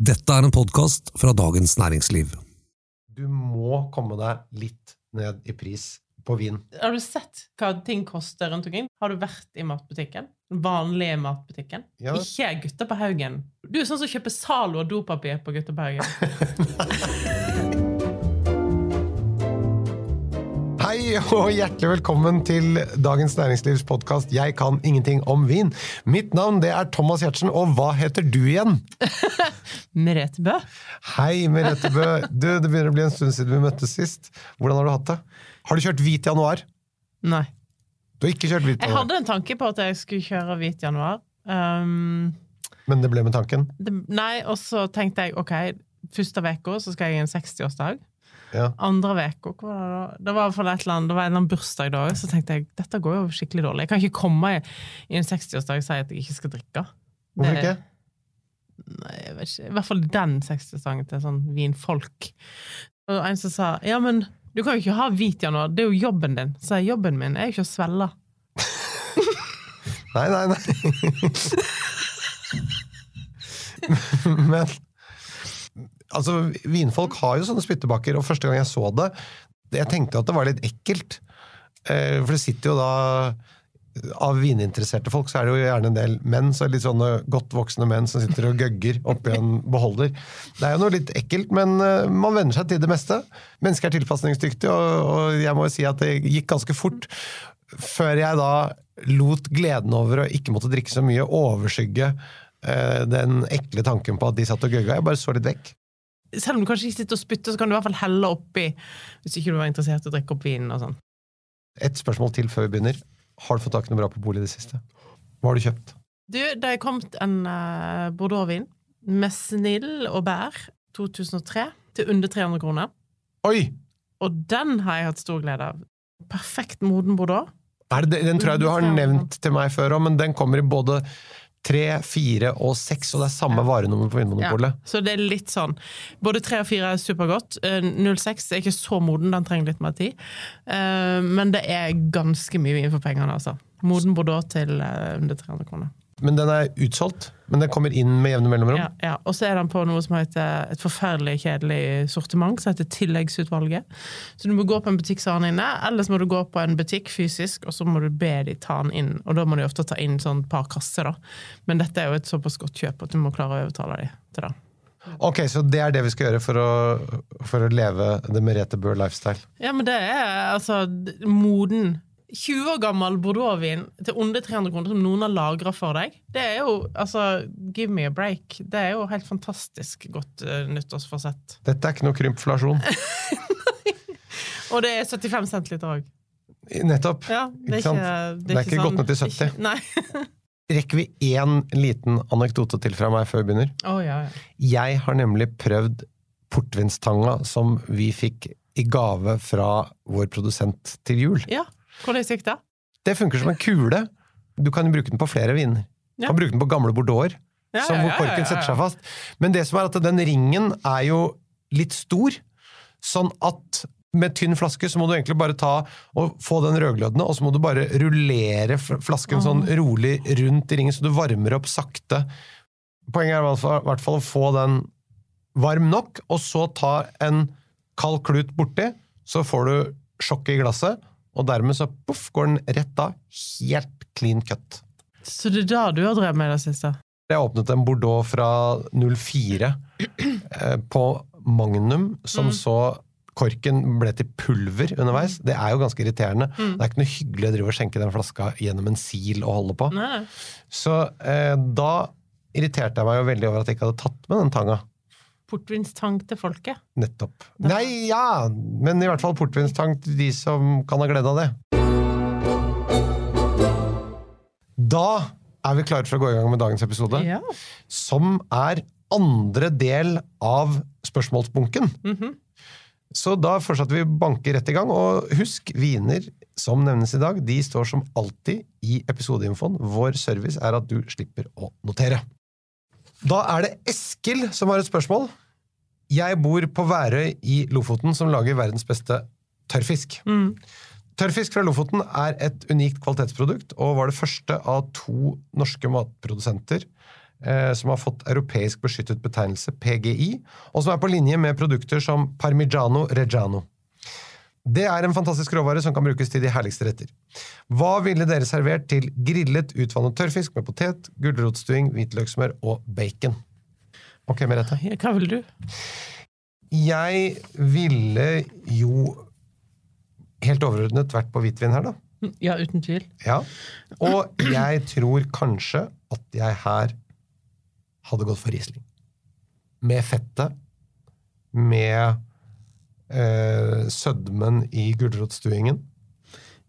Dette er en podkast fra Dagens Næringsliv. Du må komme deg litt ned i pris på vin. Har du sett hva ting koster rundt omkring? Har du vært i matbutikken? Den vanlige matbutikken? Ja. Ikke Gutta på Haugen. Du er sånn som kjøper Zalo og dopapir på Gutta på Haugen. Hei og hjertelig velkommen til Dagens Næringslivs podkast Jeg kan ingenting om vin. Mitt navn det er Thomas Giertsen, og hva heter du igjen? Merete Bø? Hei, Merete Bø. Du, det begynner å bli en stund siden vi møttes sist. Hvordan har du hatt det? Har du kjørt hvit januar? Nei. Du har ikke kjørt hvit Jeg hadde en tanke på at jeg skulle kjøre hvit januar. Um, men det ble med tanken? det, nei, og så tenkte jeg ok, første uka så skal jeg i en 60-årsdag. Ja. Andre uka, hva var det da? Det var i hvert fall et eller annet, det var en eller annen bursdag da, så tenkte jeg dette går jo skikkelig dårlig. Jeg kan ikke komme i, i en 60-årsdag og si at jeg ikke skal drikke. Hvorfor ikke? Nei, jeg vet ikke. I hvert fall den 60-årsdagen til sånn vinfolk. Og en som sa ja, men du kan jo ikke ha hvit januar, det er jo jobben din. Så jeg, jobben min er jo ikke å svelle. Nei, nei, nei. Men altså, vinfolk har jo sånne spyttebakker, og første gang jeg så det, jeg tenkte at det var litt ekkelt. Eh, For det sitter jo da av vininteresserte folk så er det jo gjerne en del menn, så litt sånne godt voksne menn som sitter og gøgger oppi en beholder. Det er jo noe litt ekkelt, men eh, man venner seg til det meste. Mennesker er tilpasningsdyktige, og jeg må jo si at det gikk ganske fort før jeg da lot gleden over å ikke måtte drikke så mye overskygge eh, den ekle tanken på at de satt og gøgga. Jeg bare så litt vekk. Selv om du kanskje ikke sitter og spytter, så kan du i hvert fall helle oppi hvis ikke du var interessert i å drikke opp vinen og sånn. Et spørsmål til før vi begynner. Har du fått tak i noe bra på bolig i det siste? Hva har du kjøpt? Du, det er kommet en uh, Bordeaux-vin med snill og bær 2003 til under 300 kroner. Oi! Og den har jeg hatt stor glede av. Perfekt moden Bordeaux. Det, den tror jeg du har nevnt til meg før òg, men den kommer i både tre, fire og seks, og det er samme varenummer på Vinmonopolet. Så det er litt sånn Både tre og fire er supergodt. Eh, 06 er ikke så moden, den trenger litt mer tid. Eh, Men det er ganske mye vin for pengene, altså. Moden Bordeaux til eh, under 300 kroner. Men den er utsolgt. Men den kommer inn med jevne mellomrom. Ja, ja. Og så er den på noe som heter et forferdelig kjedelig sortiment, som heter Tilleggsutvalget. Så du må gå på en butikk som har den inne, eller så må du gå på en butikk fysisk, og så må du be de ta den inn. Og da må de ofte ta inn sånn et par kasser, da. Men dette er jo et såpass godt kjøp at du må klare å overtale de til det. Ok, Så det er det vi skal gjøre for å, for å leve det Merete Bø lifestyle. Ja, men det er altså moden 20 år gammel Bordeaux-vin til under 300 kroner som noen har lagra for deg. Det er jo altså Give me a break. Det er jo helt fantastisk godt uh, nyttårsforsett. Dette er ikke noe krympflasjon. Og det er 75 centiliter òg. Nettopp. Ja, det er Ikke Det er ikke gått ned til 70. Ikke, nei. Rekker vi én liten anekdote til fra meg før vi begynner? Oh, ja, ja. Jeg har nemlig prøvd portvinstanga som vi fikk i gave fra vår produsent til jul. ja. Hvordan gikk det? Det funker som en kule. Du kan bruke den på flere viner. Du kan bruke den på gamle bordeauxer, Ja, som ja, hvor korken setter seg fast. Men det som er at den ringen er jo litt stor, sånn at med tynn flaske så må du egentlig bare ta og få den rødglødende, og så må du bare rullere flasken sånn rolig rundt i ringen, så du varmer opp sakte. Poenget er i hvert fall- i hvert fall å få den varm nok, og så ta en kald klut borti, så får du sjokket i glasset, og dermed så poff, går den rett av. Helt clean cut. Så det er da du har drevet med i det siste? Jeg åpnet en Bordeaux fra 04 eh, på Magnum, som Mm. så korken ble til pulver underveis. Det er jo ganske irriterende. Mm. Det er ikke noe hyggelig å drive og skjenke den flaska gjennom en sil og holde på. Nei. Så eh, da irriterte jeg meg jo veldig over at jeg ikke hadde tatt med den tanga. Portvinstang til folket. Nettopp. Nei, ja! Men i hvert fall portvinstang til de som kan ha glede av det. Da er vi klare for å gå i gang med dagens episode, Ja. som er andre del av spørsmålsbunken. Mhm. Så da fortsatte vi banke rett i gang, og husk, viner som nevnes i dag, de står som alltid i episodeinfoen. Vår service er at du slipper å notere. Da er det Eskil som har et spørsmål. Jeg bor på Værøy i Lofoten, som lager verdens beste tørrfisk. Mm. Tørrfisk fra Lofoten er et unikt kvalitetsprodukt, og var det første av to norske matprodusenter eh, som har fått europeisk beskyttet betegnelse, PGI, og som er på linje med produkter som Parmigiano Reggiano. Det er en fantastisk råvare som kan brukes til de herligste retter. Hva ville dere servert til grillet, utvannet tørrfisk med potet, gulrotstuing, hvitløkssmør og bacon? Ok, Merete. Hva vil du? Jeg ville jo helt overordnet vært på hvitvin her, da. Ja, uten tvil. Ja. Og jeg tror kanskje at jeg her hadde gått for Riesling. Med fettet, med eh, sødmen i gulrotstuingen.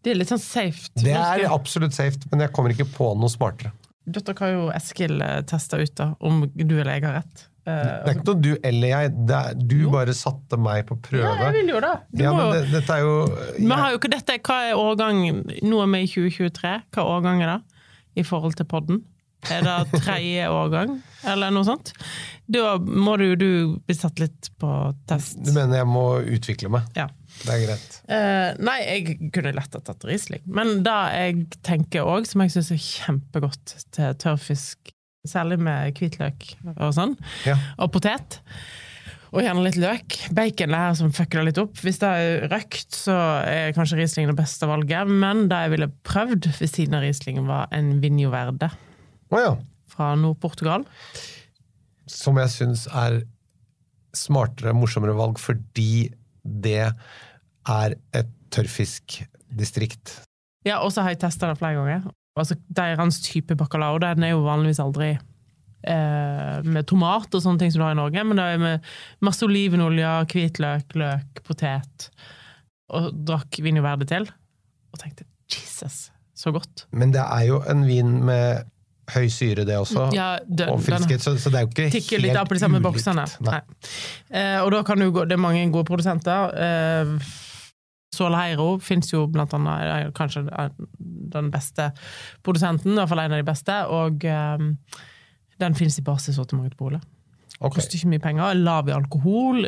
Det er litt sånn safe. Det er absolutt safe, men jeg kommer ikke på noe smartere. Dette har jo Eskil teste testa ut, da, om du eller jeg har rett. Eh, Det er ikke noe du eller jeg, er, du bare satte meg på prøve. ja, jeg vil jo det. Ja, må det, dette er jo har jo ikke dette, Hva er årgang Nå er vi i 2023. Hva årgang er det i forhold til podden? Er det tredje årgang, eller noe sånt? Da må du, du bli satt litt på test. Du mener jeg må utvikle meg? Ja. Det er greit. Uh, nei, jeg kunne lett ha tatt Riesling. Men det jeg tenker òg, som jeg syns er kjempegodt til tørrfisk, særlig med hvitløk og sånn, Ja. og potet, og gjerne litt løk. Bacon er her som fucker det litt opp. Hvis det er røkt, så er kanskje Riesling det beste valget, men det jeg ville prøvd ved siden av Riesling, var en Vinho Å ja. fra Nord-Portugal. Som jeg syns er smartere, morsommere valg fordi det er et tørrfiskdistrikt. Ja, og så har jeg testa det flere ganger. Altså, Deres type bacalao den er jo vanligvis aldri eh, med tomat og sånne ting som du har i Norge, men det er med masse olivenolje, hvitløk, løk, potet. Og drakk vin jo verdig til. Og tenkte Jesus, så godt. Men det er jo en vin med høy syre, det også. Ja, den- og friskhet, så, så det er jo ikke Tikker helt litt ulikt. boksene. Nei. Nei. Eh, og da kan du gå Det er mange gode produsenter. Eh, Solheiro fins jo blant annet kanskje den beste produsenten, i hvert fall en av de beste, og eh, den fins i basissortimentet på Ole. Okay. Koster ikke mye penger, lav i alkohol,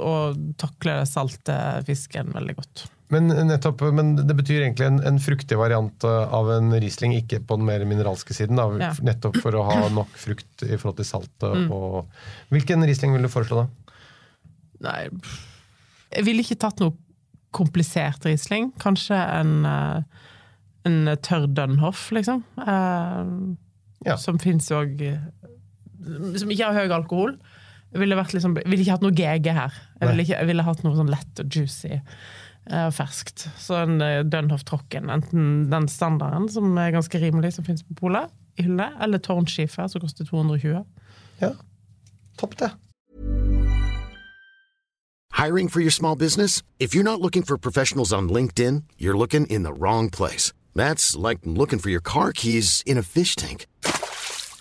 og takler salte fisken veldig godt. Men, nettopp, men det betyr egentlig en, en fruktig variant eh, av en Riesling, ikke på den mer mineralske siden. Da, Ja. Nettopp for å ha nok frukt i forhold til saltet. Mm. Og, hvilken Riesling vil du foreslå, da? Nei Jeg ville ikke tatt noe komplisert Riesling. Kanskje en, eh, en tørr Dunhoff, liksom. Eh, Ja. Som fins òg Som ikke har høy alkohol. Jeg ville, liksom, ville ikke hatt noe GG her. Jeg ville, ikke, jeg ville hatt noe sånn lett og juicy eh, og ferskt. Så en eh, Dunhoff Trocken, enten den standarden, som er ganske rimelig, som fins på polet, i hylle, eller Tårnskifer, som koster 220. Ja, Topp, det. Hiring for your small business? If you're not looking for professionals on LinkedIn, you're looking in the wrong place. That's like looking for your car keys in a fish tank.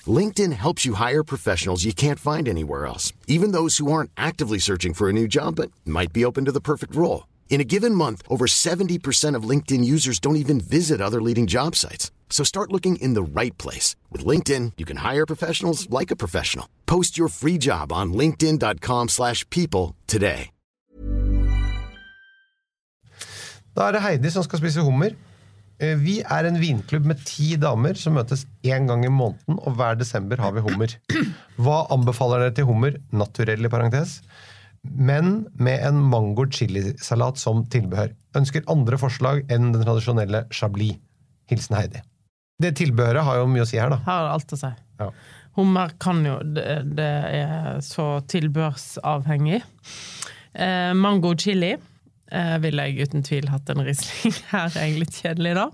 LinkedIn helps you hire professionals you can't find anywhere else, even those who aren't actively searching for a new job but might be open to the perfect role. In a given month, over 70% of LinkedIn users don't even visit other leading job sites. So start looking in the right place. With LinkedIn, you can hire professionals like a professional. Post your free job on linkedin.com/people slash people today. Da er det Heidi som skal spise hummer. Eh, Vi er en vinklubb med ti damer som møtes én gang i måneden, og hver desember har vi hummer. Hva anbefaler dere til hummer? Naturell i parentes. Men med en mango chilisalat som tilbehør. Ønsker andre forslag enn den tradisjonelle chablis. Hilsen Heidi. Det tilbehøret har jo mye å si her, da. Har alt å si. Ja. Hummer kan jo Det, det er så tilbørsavhengig. Eh, mango chili eh, ville jeg uten tvil hatt en Riesling. Her er litt kjedelig, da.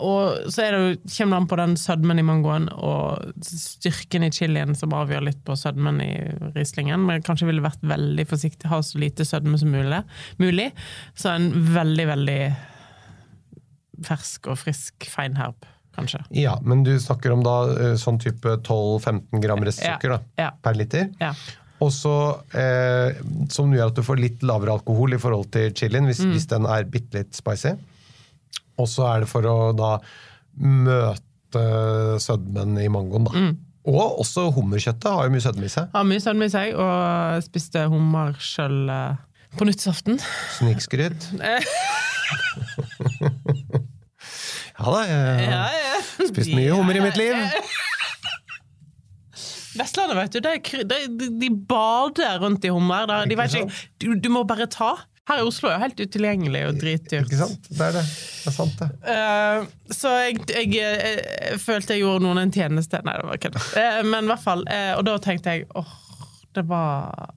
Og så det kommer det an på den sødmen i mangoen og styrken i chilien som avgjør litt på sødmen i rislingen. Men jeg kanskje ville vært veldig forsiktig, ha så lite sødme som mulig. mulig. Så en veldig, veldig fersk og frisk feinherb, kanskje. Ja, men du snakker om da eh, sånn type 12-15 gram restsukker ja, Ja. per liter. Ja. Og så, eh, Som gjør at du får litt lavere alkohol i forhold til chilien, hvis, Mm. hvis den er bitte litt spicy. Og så er det for å da møte sødmen i mangoen, da. Mm. Og også hummerkjøttet har jo mye sødme i seg. Har mye sødme i seg, og spiste hummer sjøl på nyttårsaften. Snikskryt. ja da, jeg har spist mye hummer i mitt liv. Vestlandet, vet du, de, de, de, de bader rundt i hummer. De vet ikke, du, du må bare ta. Her i Oslo er jo helt utilgjengelig og dritdyrt. Ikke sant? Det er det. Det er sant, det. Uh, så jeg, jeg, jeg, jeg følte jeg gjorde noen en tjeneste. Nei, det var kødd. Uh, men i hvert fall. Uh, og da tenkte jeg åh, det var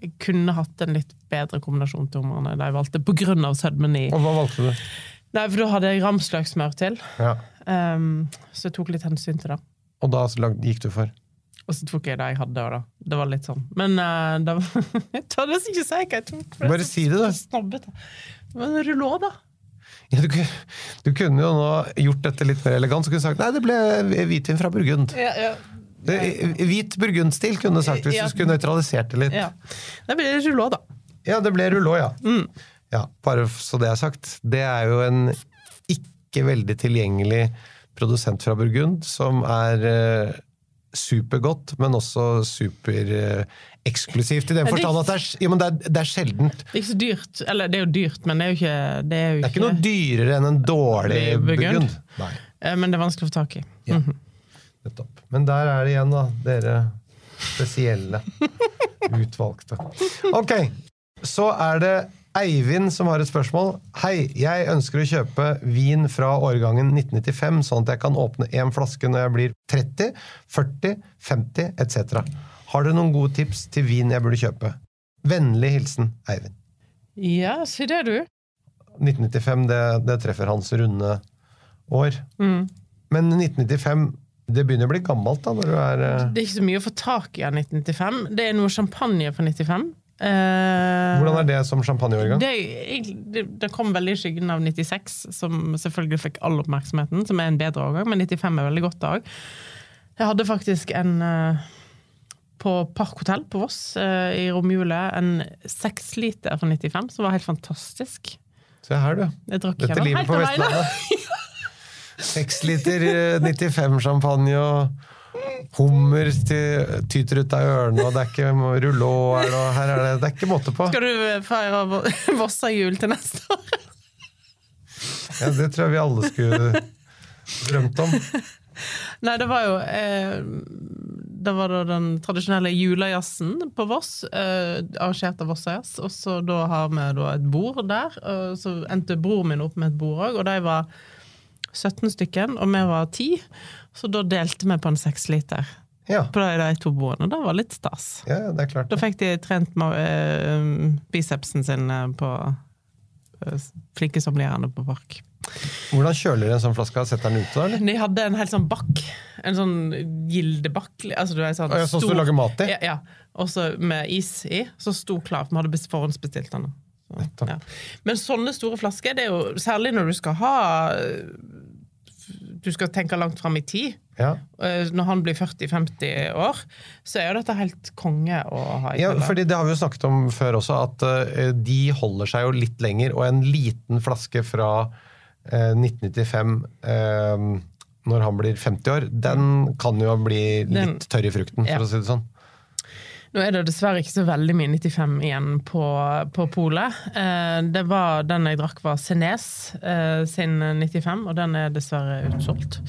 Jeg kunne hatt en litt bedre kombinasjon til humrene da jeg valgte, på grunn av sødmen i Og hva valgte du? Nei, for da hadde jeg ramsløksmør til. Ja. Um, så jeg tok litt hensyn til det. Og da gikk du for? Og så tok jeg det jeg hadde, da. Det var litt sånn. Men uh, det var Jeg tør ikke si hva jeg tok. Bare si det, da. Snobbete. Men rulå, da. Ja, du, du kunne jo nå gjort dette litt mer elegant, så kunne du sagt nei, det ble hvitvin fra Burgund. Ja, ja. Det, hvit burgundstil kunne du sagt, hvis du skulle nøytralisert det litt. ja. Det ble rulå, da. Ja, det ble Rouleau, ja. Mm. ja. Bare så det er sagt. Det er jo en ikke veldig tilgjengelig produsent fra Burgund, som er eh, supergodt, men også supereksklusivt. I den forstand at det er, ja, men det er, det er sjeldent. Det er ikke så dyrt. Eller det er jo dyrt, men det er jo ikke Det er, jo Det er ikke noe dyrere enn en dårlig Burgund. Eh, Men det er vanskelig å få tak i. Ja. nettopp. Men der er det igjen, da. Dere spesielle. Utvalgte. Ok, så er det Eivind som har et spørsmål. Hei, jeg ønsker å kjøpe vin fra årgangen 1995, sånn at jeg kan åpne én flaske når jeg blir 30, 40, 50 etc. Har dere noen gode tips til vin jeg burde kjøpe? Vennlig hilsen Eivind. Ja, si det, du. 1995, det, det treffer hans runde år. Mm. Men 1995, det begynner å bli gammelt da, når du er eh, Det er ikke så mye å få tak i av 1995. Det er noe champagne fra 95. Eh, Hvordan er det som champagneårgang? Det, det, det kom veldig i skyggen av 96, som selvfølgelig fikk all oppmerksomheten, som er en bedre årgang, men 95 er veldig godt òg. Jeg hadde faktisk en eh, på Park Hotell på Voss eh, i romjula en seksliter fra 95, som var helt fantastisk. Se her, du. Dette livet på. Vestlandet. Seks liter eh, 95-champagne og hummer tyter ut av ørene, og det er ikke rullå her, og her er det, det er ikke måte på. Skal du eh, feire Vo- Vossa-jul til neste år? Ja, det tror jeg vi alle skulle drømt om. Nei, det var jo eh, Det var da den tradisjonelle julejazzen på Voss, eh, arrangert av Vossa Jazz. Og så da har vi da et bord der. Og så endte broren min opp med et bord òg, og de var 17 stykken, og vi var 10. Så da delte vi på en seksliter Ja, på de, de to bordene. Det var litt stas. ja det er klart. Da fikk de trent eh, bicepsen sin eh, på eh, flinke sommelierene på Park. Hvordan kjøler de en sånn flaske? Setter den ute, da? eller? De hadde en helt sånn bakk. En sånn gildebakk. Altså, du sånn, ja, sånn som du lager mat i? Ja, ja. Og så med is i. Så sto klar. Vi hadde forhåndsbestilt den. Ja. Men sånne store flasker, det er jo særlig når du skal ha Du skal tenke langt fram i tid. Ja. Eh, Når han blir 40-50 år, så er jo dette helt konge å ha i Ja, fordi Det har vi jo snakket om før også, at eh, de holder seg jo litt lenger. Og en liten flaske fra eh, 1995 eh, når han blir 50 år, den kan jo bli litt tørr i frukten, for å si det sånn. Nå er det dessverre ikke så veldig mye 95 igjen på, på polet. Eh, det var, den jeg drakk, var Senes eh, sin 95, og den er dessverre utsolgt.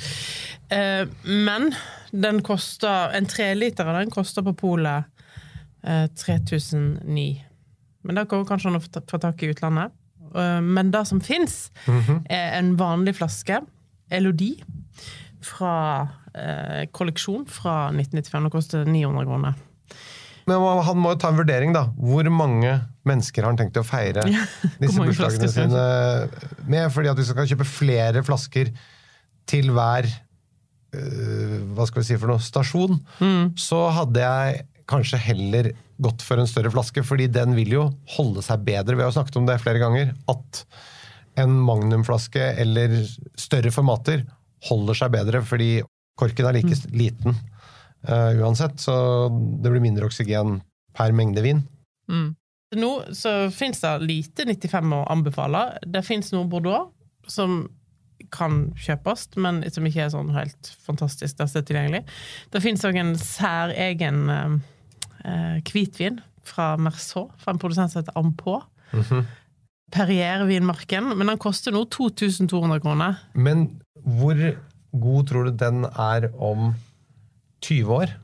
Eh, men den koster, en treliter av den koster på polet eh, 3009. Men det går kanskje an å få tak i utlandet. Eh, men det som fins, er en vanlig flaske Elodie fra eh, kolleksjon fra 1995. Den koster 900 kroner. Men han- må jo ta en vurdering, da. Hvor mange mennesker har han tenkt å feire disse bursdagene sine med? Fordi at hvis han kan kjøpe flere flasker til hver øh, hva skal vi si for noe, stasjon, Mm. så hadde jeg kanskje heller gått for en større flaske, fordi den vil jo holde seg bedre. Vi har jo snakket om det flere ganger, at en magnumflaske eller større formater holder seg bedre, fordi korken er like Mm. liten eh, uansett, så det blir mindre oksygen per mengde vin. Nå så fins det lite 95 å anbefale. Det fins noe Bordeaux som kan kjøpes, men som ikke er sånn helt fantastisk der det er tilgjengelig. Det fins òg en særegen uh, hvitvin fra Merceau, fra en produsent som heter Ampå. Perrier-vinmarken, men den koster nå 2200 kroner. Men hvor god tror du den er om 20 år?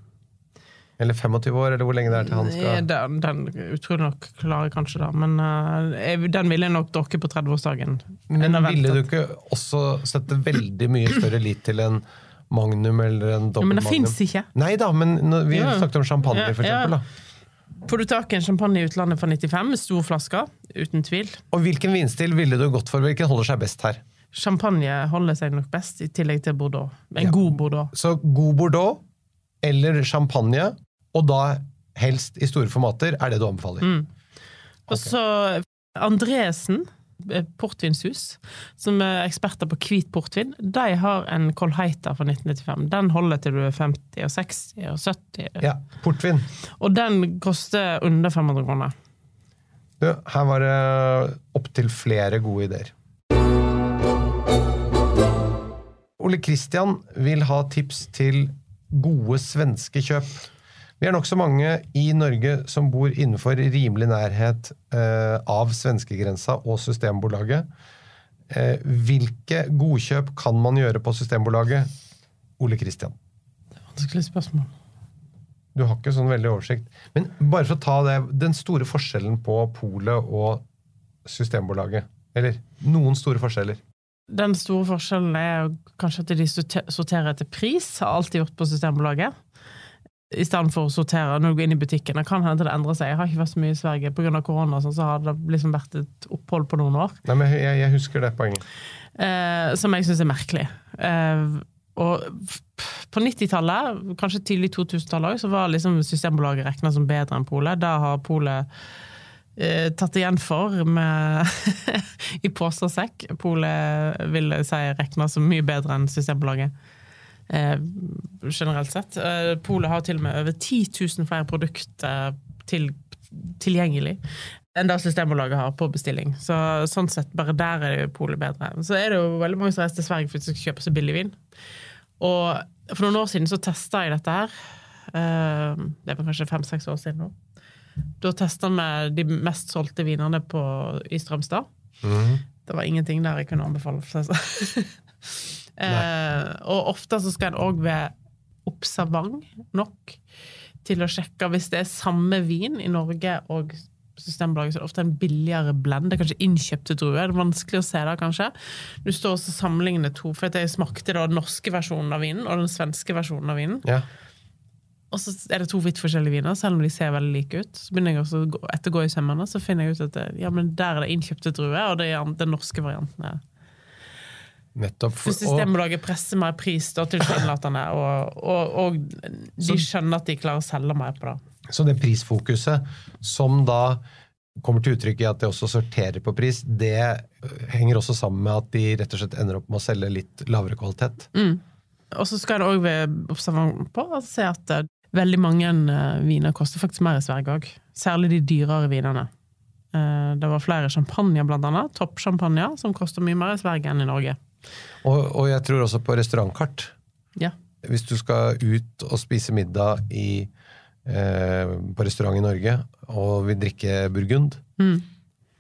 Eller 25 år, eller hvor lenge det er til han skal Den, den utrolig nok klarer kanskje da. men uh, den ville jeg nok dokke på 30-årsdagen. Men ville du ikke også sette veldig mye større lit til en Magnum eller en ja, dobbel Men det fins ikke. Nei da, men når vi Ja. snakket om champagne, for eksempel. Da. Får du tak i en champagne i utlandet fra 95, stor flaske, uten tvil. Og hvilken vinstil ville du gått for? Hvilken holder seg best her? Champagne holder seg nok best, i tillegg til Bordeaux. En Ja. god Bordeaux. Så god Bordeaux eller champagne, og da helst i store formater, er det du anbefaler. Mm. Og så Andresen, eh, portvinshus, som er eksperter på hvit portvin, de har en Colheita fra 1995. Den holder til du er 50 og 60 og 70. Ja, portvin. Og den koster under 500 kroner. Du, her var det opptil flere gode ideer. Ole Kristian vil ha tips til gode svenske kjøp. Vi er nokså mange i Norge som bor innenfor rimelig nærhet eh, av svenskegrensa og Systembolaget. Eh, hvilke godkjøp kan man gjøre på Systembolaget? Ole Kristian. Vanskelig spørsmål. Du har ikke sånn veldig oversikt. Men bare for å ta det, den store forskjellen på Polet og Systembolaget. Eller noen store forskjeller. Den store forskjellen er kanskje at de sorterer etter pris, har alltid gjort på Systembolaget. I stedet for å sortere når du går inn i butikken. Det kan hende det endrer seg. Jeg har ikke vært så mye i Sverige pga. korona, sånn, så har det liksom vært et opphold på noen år. Nei, men jeg, jeg husker det poenget. eh, som jeg syns er merkelig. Eh, og på 90-tallet, kanskje tidlig 2000-tallet òg, så var liksom Systembolaget regna som bedre enn Polet. Da har Polet eh, tatt igjen for med i pose og sekk. Polet vil si regna som mye bedre enn Systembolaget. Eh, generelt sett. Eh, Polet har til og med over 10 000 flere produkter til, tilgjengelig enn det Systembolaget har på bestilling. Så sånn sett, bare der er det Polet bedre. Så er det jo veldig mange som reiser til Sverige for å kjøpe seg billig vin. Og for noen år siden så testa jeg dette her. Eh, Det er kanskje fem-seks år siden nå. Da testa vi de mest solgte vinene på, i Strømstad. Det var ingenting der jeg kunne anbefale. Sånn. eh, og ofte så skal en òg være observant nok til å sjekke hvis det er samme vin i Norge og Systembolaget, så er det ofte en billigere blend. Det er kanskje innkjøpte druer. Det er vanskelig å se det, kanskje. Du står og sammenligner to, for jeg smakte da den norske versjonen av vinen og den svenske versjonen av vinen. Ja. Og så er det to vidt forskjellige viner, selv om de ser veldig like ut. Så begynner jeg også å gå, etter å gå i sømmene, så finner jeg ut at det, ja, men der er det innkjøpte druer, og det er den norske varianten er Nettopp. For For, Systembolaget presser mer pris da, tilsynelatende, og, og, og de skjønner at de klarer å selge mer på det. så det prisfokuset som da kommer til uttrykk i at de også sorterer på pris, det henger også sammen med at de rett og slett ender opp med å selge litt lavere kvalitet. Og så skal det òg være observant på å se at eh, veldig mange eh, viner koster faktisk mer i Sverige òg. Særlig de dyrere vinene. Eh, Det var flere champagne, blant annet. Toppsjampanje, som koster mye mer i Sverige enn i Norge. Og, og jeg tror også på restaurantkart. Ja. Hvis du skal ut og spise middag i, eh, på restaurant i Norge og vil drikke burgund, Mm.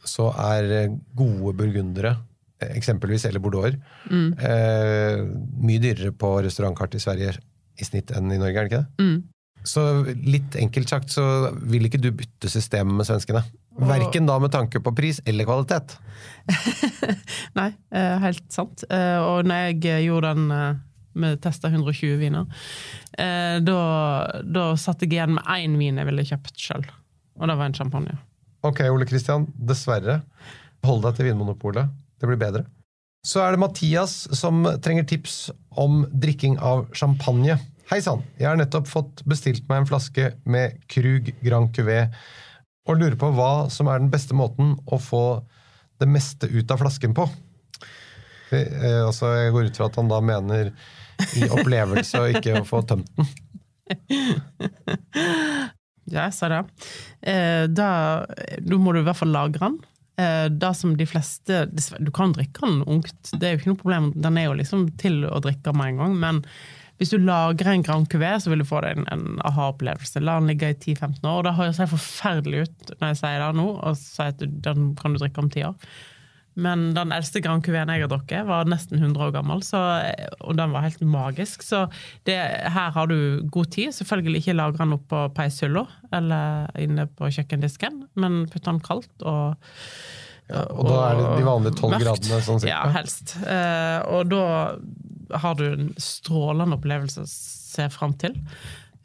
så er gode burgundere, eksempelvis, eller bordeauxer, Mm. eh, mye dyrere på restaurantkart i Sverige i snitt enn i Norge, er det ikke det? Mm. Så litt enkelt sagt så vil ikke du bytte systemet med svenskene. Verken da med tanke på pris eller kvalitet. Nei, eh, helt sant. Eh, Og når jeg gjorde den eh, med testa 120 viner, da, da satt jeg igjen med én vin jeg ville kjøpt sjøl. Og det var en champagne. Ok, Ole Kristian, dessverre. Hold deg til Vinmonopolet. Det blir bedre. Så er det Mathias som trenger tips om drikking av champagne. Hei sann, jeg har nettopp fått bestilt meg en flaske med Krug Grand Cuvée, og lurer på hva som er den beste måten å få det meste ut av flasken på. Eh, eh, altså, jeg går ut fra at han da mener i opplevelse og ikke å få tømt den. Ja, jeg sa det. Eh, da, da må du i hvert fall lagre den. Da det som de fleste Du kan drikke den ungt, det er jo ikke noe problem. Den er jo liksom til å drikke med en gang. Men hvis du lagrer en Grand Cuvée, så vil du få deg en, en aha-opplevelse. La den ligge i 10-15 år. Det høres helt forferdelig ut når jeg sier det nå, og sier at den kan du drikke om ti år. Men den eldste Grand Cuvéen jeg har drukket, var nesten 100 år gammel, så, og den var helt magisk. Så det, her har du god tid. Selvfølgelig ikke lagre den opp på peishylla eller inne på kjøkkendisken, men putt den kaldt og Og da er det de vanlige tolv gradene sånn? Ja, helst. Eh, og da har du en strålende opplevelse å se fram til.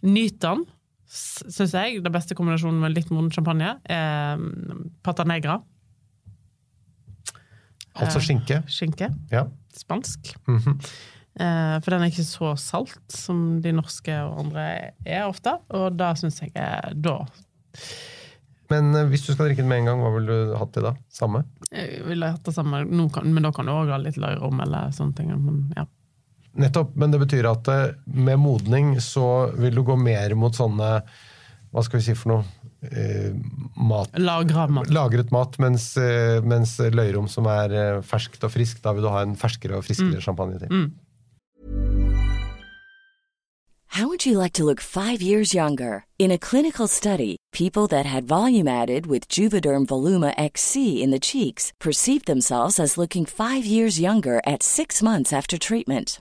Nyt den, syns jeg. Den beste kombinasjonen med litt moden champagne er mm, pata negra. Altså skinke? Skinke. Ja. Spansk. Mhm. Eh, for den er ikke så salt som de norske og andre er ofte, og da syns jeg er da Men eh, hvis du skal drikke den med en gang, hva ville du hatt til da? Samme? jeg ville hatt det samme, kan, men da kan du òg ha litt løyrom eller sånne ting. Men ja. Nettopp, men det betyr at eh, med modning så vil du gå mer mot sånne Hva skal vi si for noe? Eh, mat, Lagra mat. lagret mat, mens, eh, mens løyrom som er eh, ferskt og friskt, da vil du ha en ferskere og friskere champagne til. Mm. How would you like to look five years younger? In a clinical study, people that had volume added with Juvederm Voluma XC in the cheeks perceived themselves as looking five years younger at six months after treatment.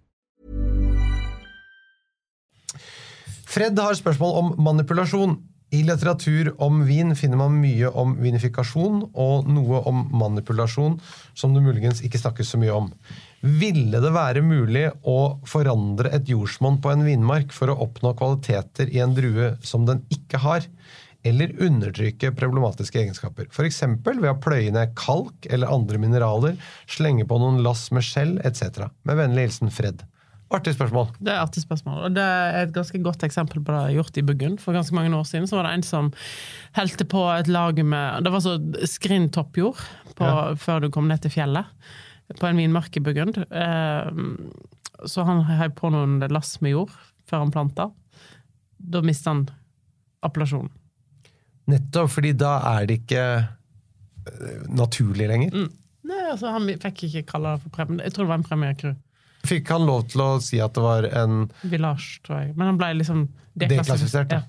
Fred har spørsmål om manipulasjon. I litteratur om vin finner man mye om vinifikasjon og noe om manipulasjon som det muligens ikke snakkes så mye om. Ville det være mulig å forandre et jordsmonn på en vinmark for å oppnå kvaliteter i en drue som den ikke har? Eller undertrykke problematiske egenskaper? F.eks. ved å pløye ned kalk eller andre mineraler, slenge på noen lass med skjell etc. Med vennlig hilsen Fred. Artig spørsmål. Det er artig spørsmål. Og det er et ganske godt eksempel på det jeg gjort i Buggen. For ganske mange år siden så var det en som helte på et lag med Det var så skrinn toppjord på, Ja. før du kom ned til fjellet, på en vinmark i Buggen. Eh, så han heiv på noen lass med jord før han planta. Da mista han appellasjonen. Nettopp, fordi da er det ikke eh, naturlig lenger. Nei, altså Han fikk ikke kalle det for premie. Jeg tror det var en Premier Cru. Fikk han lov til å si at det var en Village, tror jeg. Men han ble liksom Deklassifisert, ja.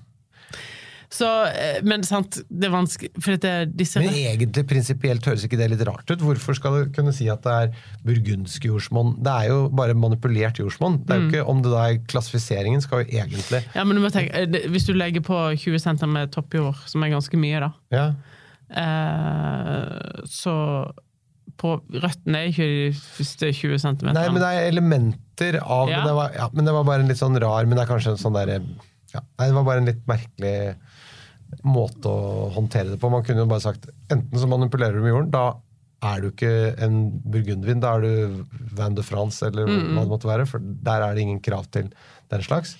Så, eh, men sant, det er vanskelig dette, disse Men egentlig prinsipielt høres ikke det litt rart ut? Hvorfor skal du kunne si at det er burgundsk jordsmonn? Det er jo bare manipulert jordsmonn. Det er jo ikke om det da er klassifiseringen skal jo egentlig Ja, men du må tenke, eh, Hvis du legger på 20 cm med toppjord, som er ganske mye, da, Ja. eh, så på Røttene er ikke de første 20 cm. Nei, men det er elementer av Ja. men, det var, ja, men det var bare en litt sånn rar Men det er kanskje en sånn derre ja, Nei, det var bare en litt merkelig måte å håndtere det på. Man kunne jo bare sagt enten så manipulerer du med jorden, da er du ikke en burgundvin, da er du Van de France eller hva det måtte være, for der er det ingen krav til den slags.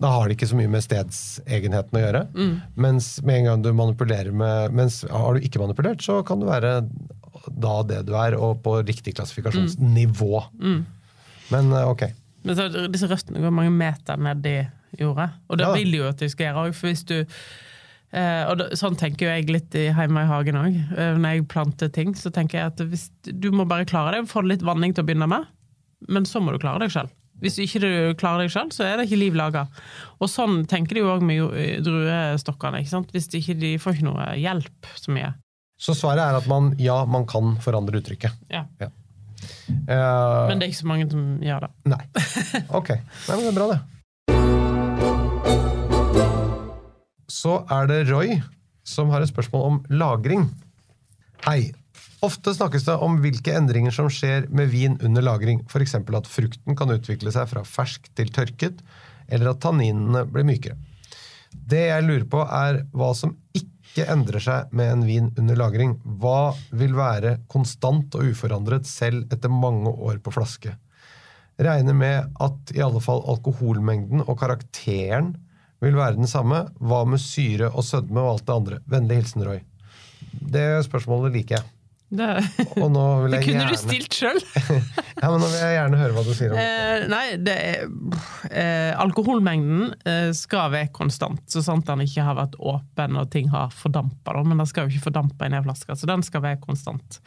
Da har det ikke så mye med stedsegenheten å gjøre. Mm. Mens med en gang du manipulerer med Mens har du ikke manipulert, så kan du være da det du er, og på riktig klassifikasjonsnivå. Mm. Men eh, ok. Men så, disse røttene går mange meter ned i jorda, og det Ja. vil jo at de skal gjøre òg. For hvis du eh, og da, Sånn tenker jo jeg litt i hjemme i hagen òg. Eh, når jeg planter ting, så tenker jeg at hvis, du må bare klare det. Få litt vanning til å begynne med, men så må du klare deg sjøl. Hvis du ikke du klarer deg sjøl, så er det ikke liv laga. Og sånn tenker de jo òg med druestokkene. ikke sant? Hvis de ikke, de får ikke noe hjelp så mye. Så svaret er at man, ja, man kan forandre uttrykket. Ja. Eh, Men det er ikke så mange som gjør det. Nei. Ok. Nei, men det er bra, det. Så er det Roy som har et spørsmål om lagring. Hei. Ofte snakkes det om hvilke endringer som skjer med vin under lagring. F.eks. at frukten kan utvikle seg fra fersk til tørket, eller at tanninene blir mykere. Det jeg lurer på, er hva som ikke endrer seg med en vin under lagring. Hva vil være konstant og uforandret selv etter mange år på flaske? Regner med at i alle fall alkoholmengden og karakteren vil være den samme. Hva med syre og sødme og alt det andre? Vennlig hilsen Roy. Det spørsmålet liker jeg. Det, det kunne gjerne, du stilt sjøl! ja, men nå vil jeg gjerne høre hva du sier om det. Eh, nei, det er, eh, alkoholmengden eh, skal være konstant, så sant den ikke har vært åpen og ting har fordampa. Men den skal jo ikke fordampe i en flaske, så den skal være konstant.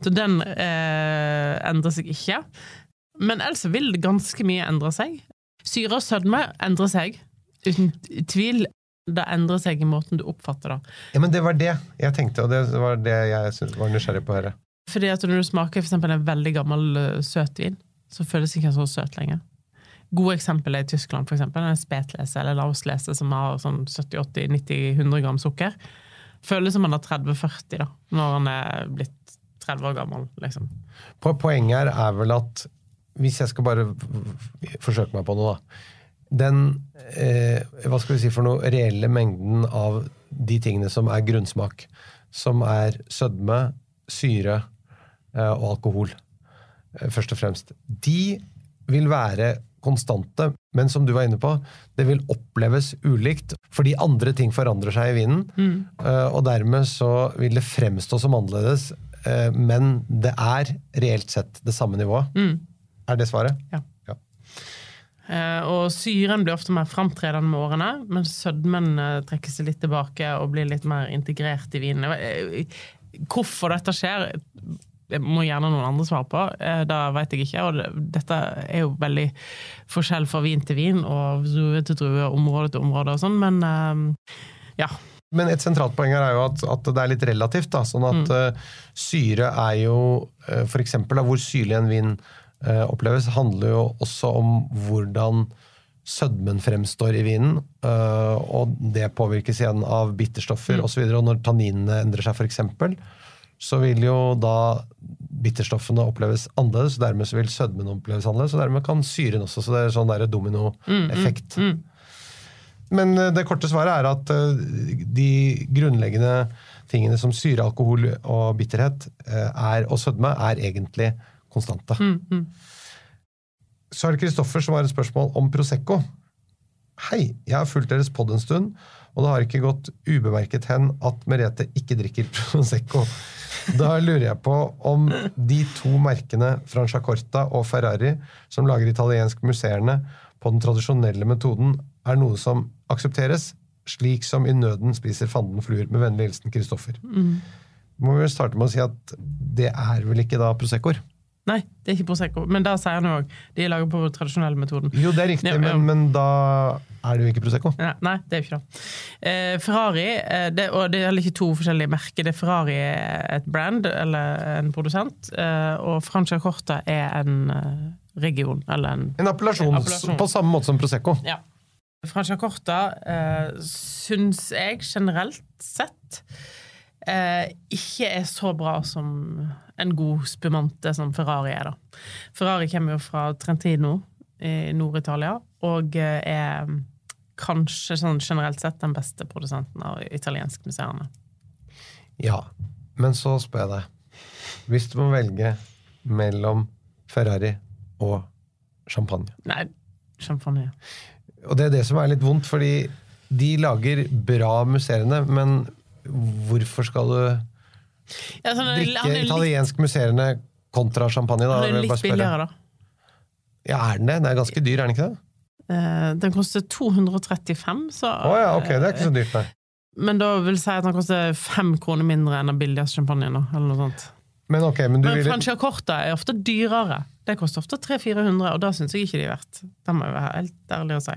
Så den eh, endrer seg ikke. Men ellers vil ganske mye endre seg. Syre og sødme endrer seg, uten tvil. Det endrer seg i måten du oppfatter det. Ja, men det var det jeg tenkte, og det var det jeg synes var nysgjerrig på å høre. Fordi at når du smaker eksempel en veldig gammel søtvin, så føles det ikke så søt lenger. Gode eksempel er i Tyskland, for eksempel. En spetlese eller lauslese som har sånn 70-80-90-100 gram sukker. Føles som man har 30-40 da, når han er blitt 30 år gammel. liksom. Po- Poenget her er vel at hvis jeg skal bare forsøke meg på noe, da. Den eh, hva skal vi si for noe, reelle mengden av de tingene som er grunnsmak, som er sødme, syre eh, og alkohol, eh, først og fremst, de vil være konstante, men som du var inne på, det vil oppleves ulikt, fordi andre ting forandrer seg i vinen, eh, og dermed så vil det fremstå som annerledes, eh, men det er reelt sett det samme nivået. Er det svaret? Ja. Eh, og syren blir ofte mer framtredende med årene, mens sødmen eh, trekker seg litt tilbake og blir litt mer integrert i vinen. Eh, Hvorfor dette skjer, må gjerne noen andre svare på. da det vet jeg ikke. Og dette er jo veldig forskjell fra vin til vin og drue til drue, område til område og sånn, men ja. Men et sentralt poeng her er jo at, at det er litt relativt. Da, sånn at eh, syre er jo uh, eksempel hvor syrlig en vin eh, oppleves, handler jo også om hvordan sødmen fremstår i vinen. eh, og det påvirkes igjen av bitterstoffer Mm. osv. Og, og når tanninene endrer seg, f.eks., så vil jo da bitterstoffene oppleves annerledes, og dermed så vil sødmen oppleves annerledes, og dermed kan syren også. Så det er sånn der dominoeffekt. Mm, Men eh, det korte svaret er at eh, de grunnleggende tingene som syre, alkohol og bitterhet eh, er, og sødme er egentlig konstante. Mm, Så er det Kristoffer som har et spørsmål om Prosecco. Hei, jeg har fulgt deres pod en stund, og det har ikke gått ubemerket hen at Merete ikke drikker Prosecco. Da lurer jeg på om de to merkene Franciacorta og Ferrari, som lager italiensk musserende på den tradisjonelle metoden, er noe som aksepteres, slik som i nøden spiser fanden fluer. Med vennlig hilsen Kristoffer. Må vi starte med å si at det er vel ikke da Proseccoer? Nei, det er ikke Prosecco. Men da sier han jo òg de er laget på den tradisjonelle metoden. Jo, det er riktig, Ja, men, men da er det jo ikke Prosecco. Nei, nei, det er jo ikke det. Eh, Ferrari, eh, det, og det er ikke to forskjellige merker. Det er Ferrari er et brand, eller en produsent, eh, og Franciacorta er en eh, region, eller en En appellasjon, appellasjon. på samme måte som Prosecco. Ja. Franciacorta eh, syns jeg generelt sett eh, ikke er så bra som en god spumante som Ferrari er, da. Ferrari kommer jo fra Trentino i Nord-Italia, og eh, er kanskje sånn generelt sett den beste produsenten av italiensk museene. Ja, men så spør jeg deg. Hvis du må velge mellom Ferrari og champagne, Nei, champagne. Og det er det som er litt vondt, fordi de lager bra museene, men hvorfor skal du Ja, sånn, drikke litt, italiensk musserende kontra champagne? Da, den er litt billigere, da. Ja, er den det? Den er ganske dyr, er den ikke det? Uh, Den koster 235, så Å ja, ok, det er ikke så dyrt, nei. Men da vil jeg si at den koster fem kroner mindre enn den billigste champagnen. Eller noe sånt. Men ok, men du Men ville Franciacorta er ofte dyrere. Det koster ofte 300-400, og da syns jeg ikke de er verdt. Det må jeg være helt ærlig å si.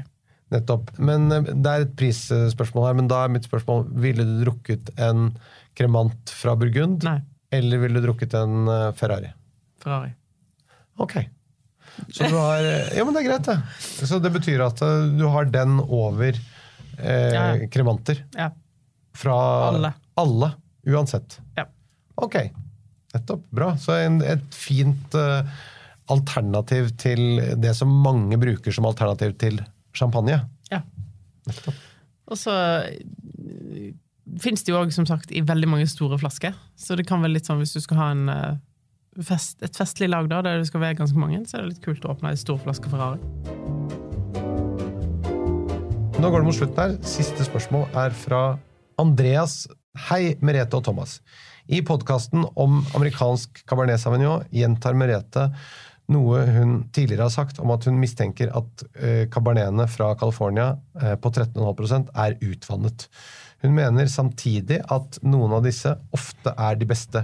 Nettopp. Men eh, det er et prisspørsmål her, men da er mitt spørsmål Ville du drukket en kremant fra Burgund, Nei. eller ville du drukket en eh, Ferrari? Ferrari. Ok. Så du har Ja, men det er greit, det. Så det betyr at eh, du har den over eh, ja. kremanter? Ja. Fra Alle. alle, uansett? Ja. Ok. Nettopp. Bra. Så en, et fint uh, alternativ til det som mange bruker som alternativ til champagne. ja. Og så fins det jo òg, som sagt, i veldig mange store flasker. Så det kan være litt sånn hvis du skal ha en eh, fest, et festlig lag da, der det skal være ganske mange, så er det litt kult å åpne ei stor flaske Ferrari. Nå går det mot slutten her. Siste spørsmål er fra Andreas. Hei, Merete og Thomas. I podkasten om amerikansk Cabernet Sauvignon gjentar Merete noe hun tidligere har sagt om at hun mistenker at kabarnene cabernetene fra California eh, på 13,5% er utvannet. Hun mener samtidig at noen av disse ofte er de beste.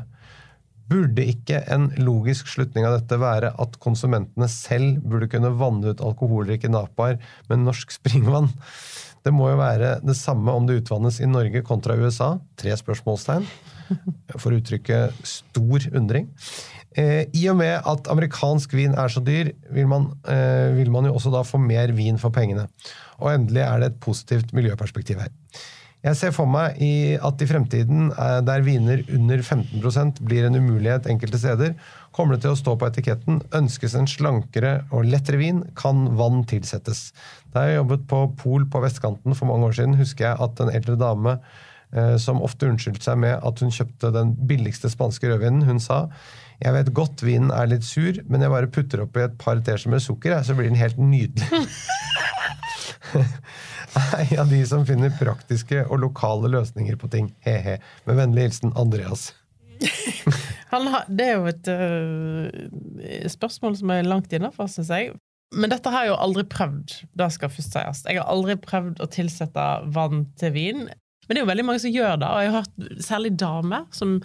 Burde ikke en logisk slutning av dette være at konsumentene selv burde kunne vanne ut alkoholrike napaer med norsk springvann? Det må jo være det samme om det utvannes i Norge kontra USA. Tre spørsmålstegn. For å uttrykke stor undring. Eh, I og med at amerikansk vin er så dyr, vil man, eh, vil man jo også da få mer vin for pengene. Og endelig er det et positivt miljøperspektiv her. Jeg ser for meg i at i fremtiden, eh, der viner under 15% blir en umulighet enkelte steder, kommer det til å stå på etiketten 'Ønskes en slankere og lettere vin, kan vann tilsettes'. Da jeg jobbet på Pol på vestkanten for mange år siden, husker jeg at en eldre dame eh, som ofte unnskyldte seg med at hun kjøpte den billigste spanske rødvinen, hun sa jeg vet godt vinen er litt sur, men jeg bare putter oppi et par teskjeer med sukker, så blir den helt nydelig. Ei av de som finner praktiske og lokale løsninger på ting. He-he. Med vennlig hilsen Andreas. Han har, det er jo et øh, spørsmål som er langt innafor, syns jeg. Men dette har jeg jo aldri prøvd. Det skal først sies. Jeg har aldri prøvd å tilsette vann til vin. Men det er jo veldig mange som gjør det, og jeg har hørt særlig damer, som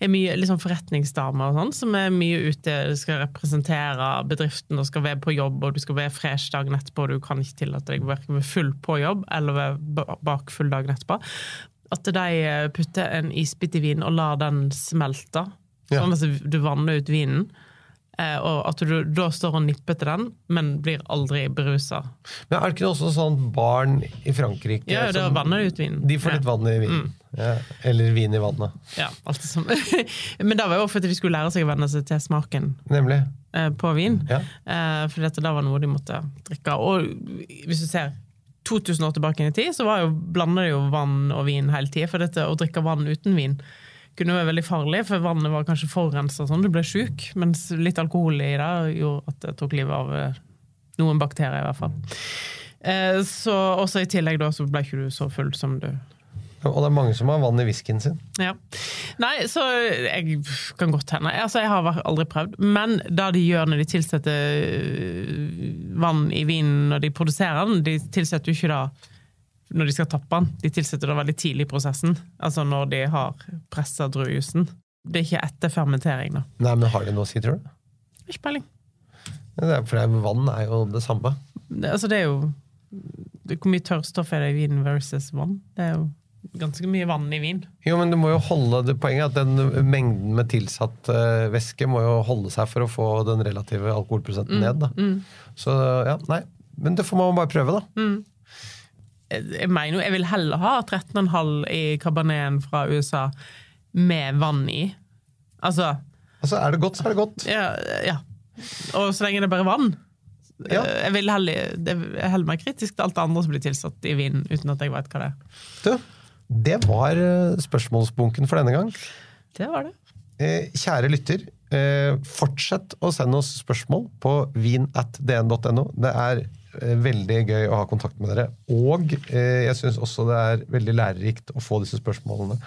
er mye liksom forretningsdamer og sånn, som er mye ute, skal representere bedriften og skal være på jobb, og du skal være fresh dagen etterpå, og du kan ikke tillate deg å være full på jobb eller være bak full dagen etterpå. At de eh, putter en isbit i vinen og lar den smelte, sånn at du vanner ut vinen. Eh, og at du da står og nipper til den, men blir aldri berusa. Men er det ikke også sånn barn i Frankrike Ja, da vanner de ut vinen. De får litt Ja. Mm. vann i vinen. Ja. Eller vin i vannet. Ja, alt det samme. Men det var jo fordi de skulle lære seg å venne seg til smaken Nemlig. eh, på vin. Ja. Eh, for dette da var noe de måtte drikke. Og hvis du ser 2000 år tilbake i tid, så var jo, blander de jo vann og vin hele tida. For dette å drikke vann uten vin kunne være veldig farlig, for vannet var kanskje forurensa sånn, du ble sjuk. Mens litt alkohol i det gjorde at det tok livet av eh, noen bakterier, i hvert fall. Eh, så også i tillegg da så ble ikke du så full som du Og det er mange som har vann i whiskyen sin. ja. Nei, så jeg kan godt hende. Altså, jeg har aldri prøvd. Men det de gjør når de tilsetter øh, vann i vinen når de produserer den, de tilsetter jo ikke det når de skal tappe den. De tilsetter det veldig tidlig i prosessen. Altså når de har pressa druejusen. Det er ikke etter fermentering, da. Nei, men har det noe å si, tror du? Ikke peiling. For det vann er jo det samme. Det, altså, det er jo det, Hvor mye tørrstoff er det i vin versus vann? Det er jo ganske mye vann i vin. Jo, men du må jo holde det poenget at den mengden med tilsatt uh, væske må jo holde seg for å få den relative alkoholprosenten ned. Da. Så ja, nei. Men det får man bare prøve, da. Jeg mener jo, jeg vil heller ha 13,5 i kaberneten fra USA med vann i. Altså, Altså, Er det godt, så er det godt. ja, ja. Og så lenge det er bare vann. Ja. Jeg vil heller, er heller mer kritisk til alt det andre som blir tilsatt i vinen, uten at jeg vet hva det er. Du, det var eh, spørsmålsbunken for denne gang. Det var det. Eh, kjære lytter, eh, fortsett å sende oss spørsmål på vin.dn.no. Det er veldig gøy å ha kontakt med dere. Og eh, jeg syns også det er veldig lærerikt å få disse spørsmålene.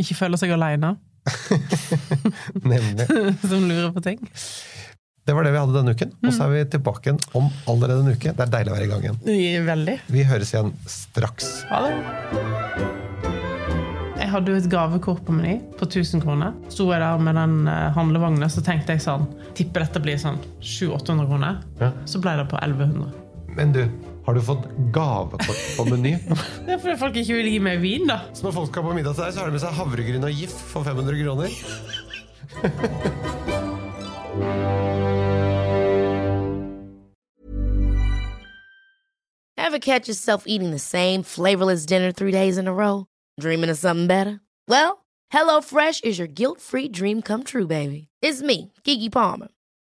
Ikke føle seg aleine, Nemlig. som lurer på ting. Det var det vi hadde denne uken. Og så er vi tilbake igjen om allerede en uke. Det er deilig å være i gang igjen. Veldig. Vi høres igjen straks. Ha det. Jeg hadde jo et gavekort på Meny på 1000 kroner. Sto jeg der med den eh, handlevogna, så tenkte jeg sånn Tipper dette blir sånn 700-800 kroner. Ja. Så ble det på 1100. Men du, har du fått gavekort på Meny? Det er fordi folk ikke vil gi meg vin, da. Så når folk skal på middag til deg, så har de med seg havregryn og GIF for 500 kroner? Ever catch yourself eating the same flavorless dinner three days in a row? Dreaming of something better? Well, HelloFresh is your guilt free dream come true, baby. It's me, Gigi Palmer.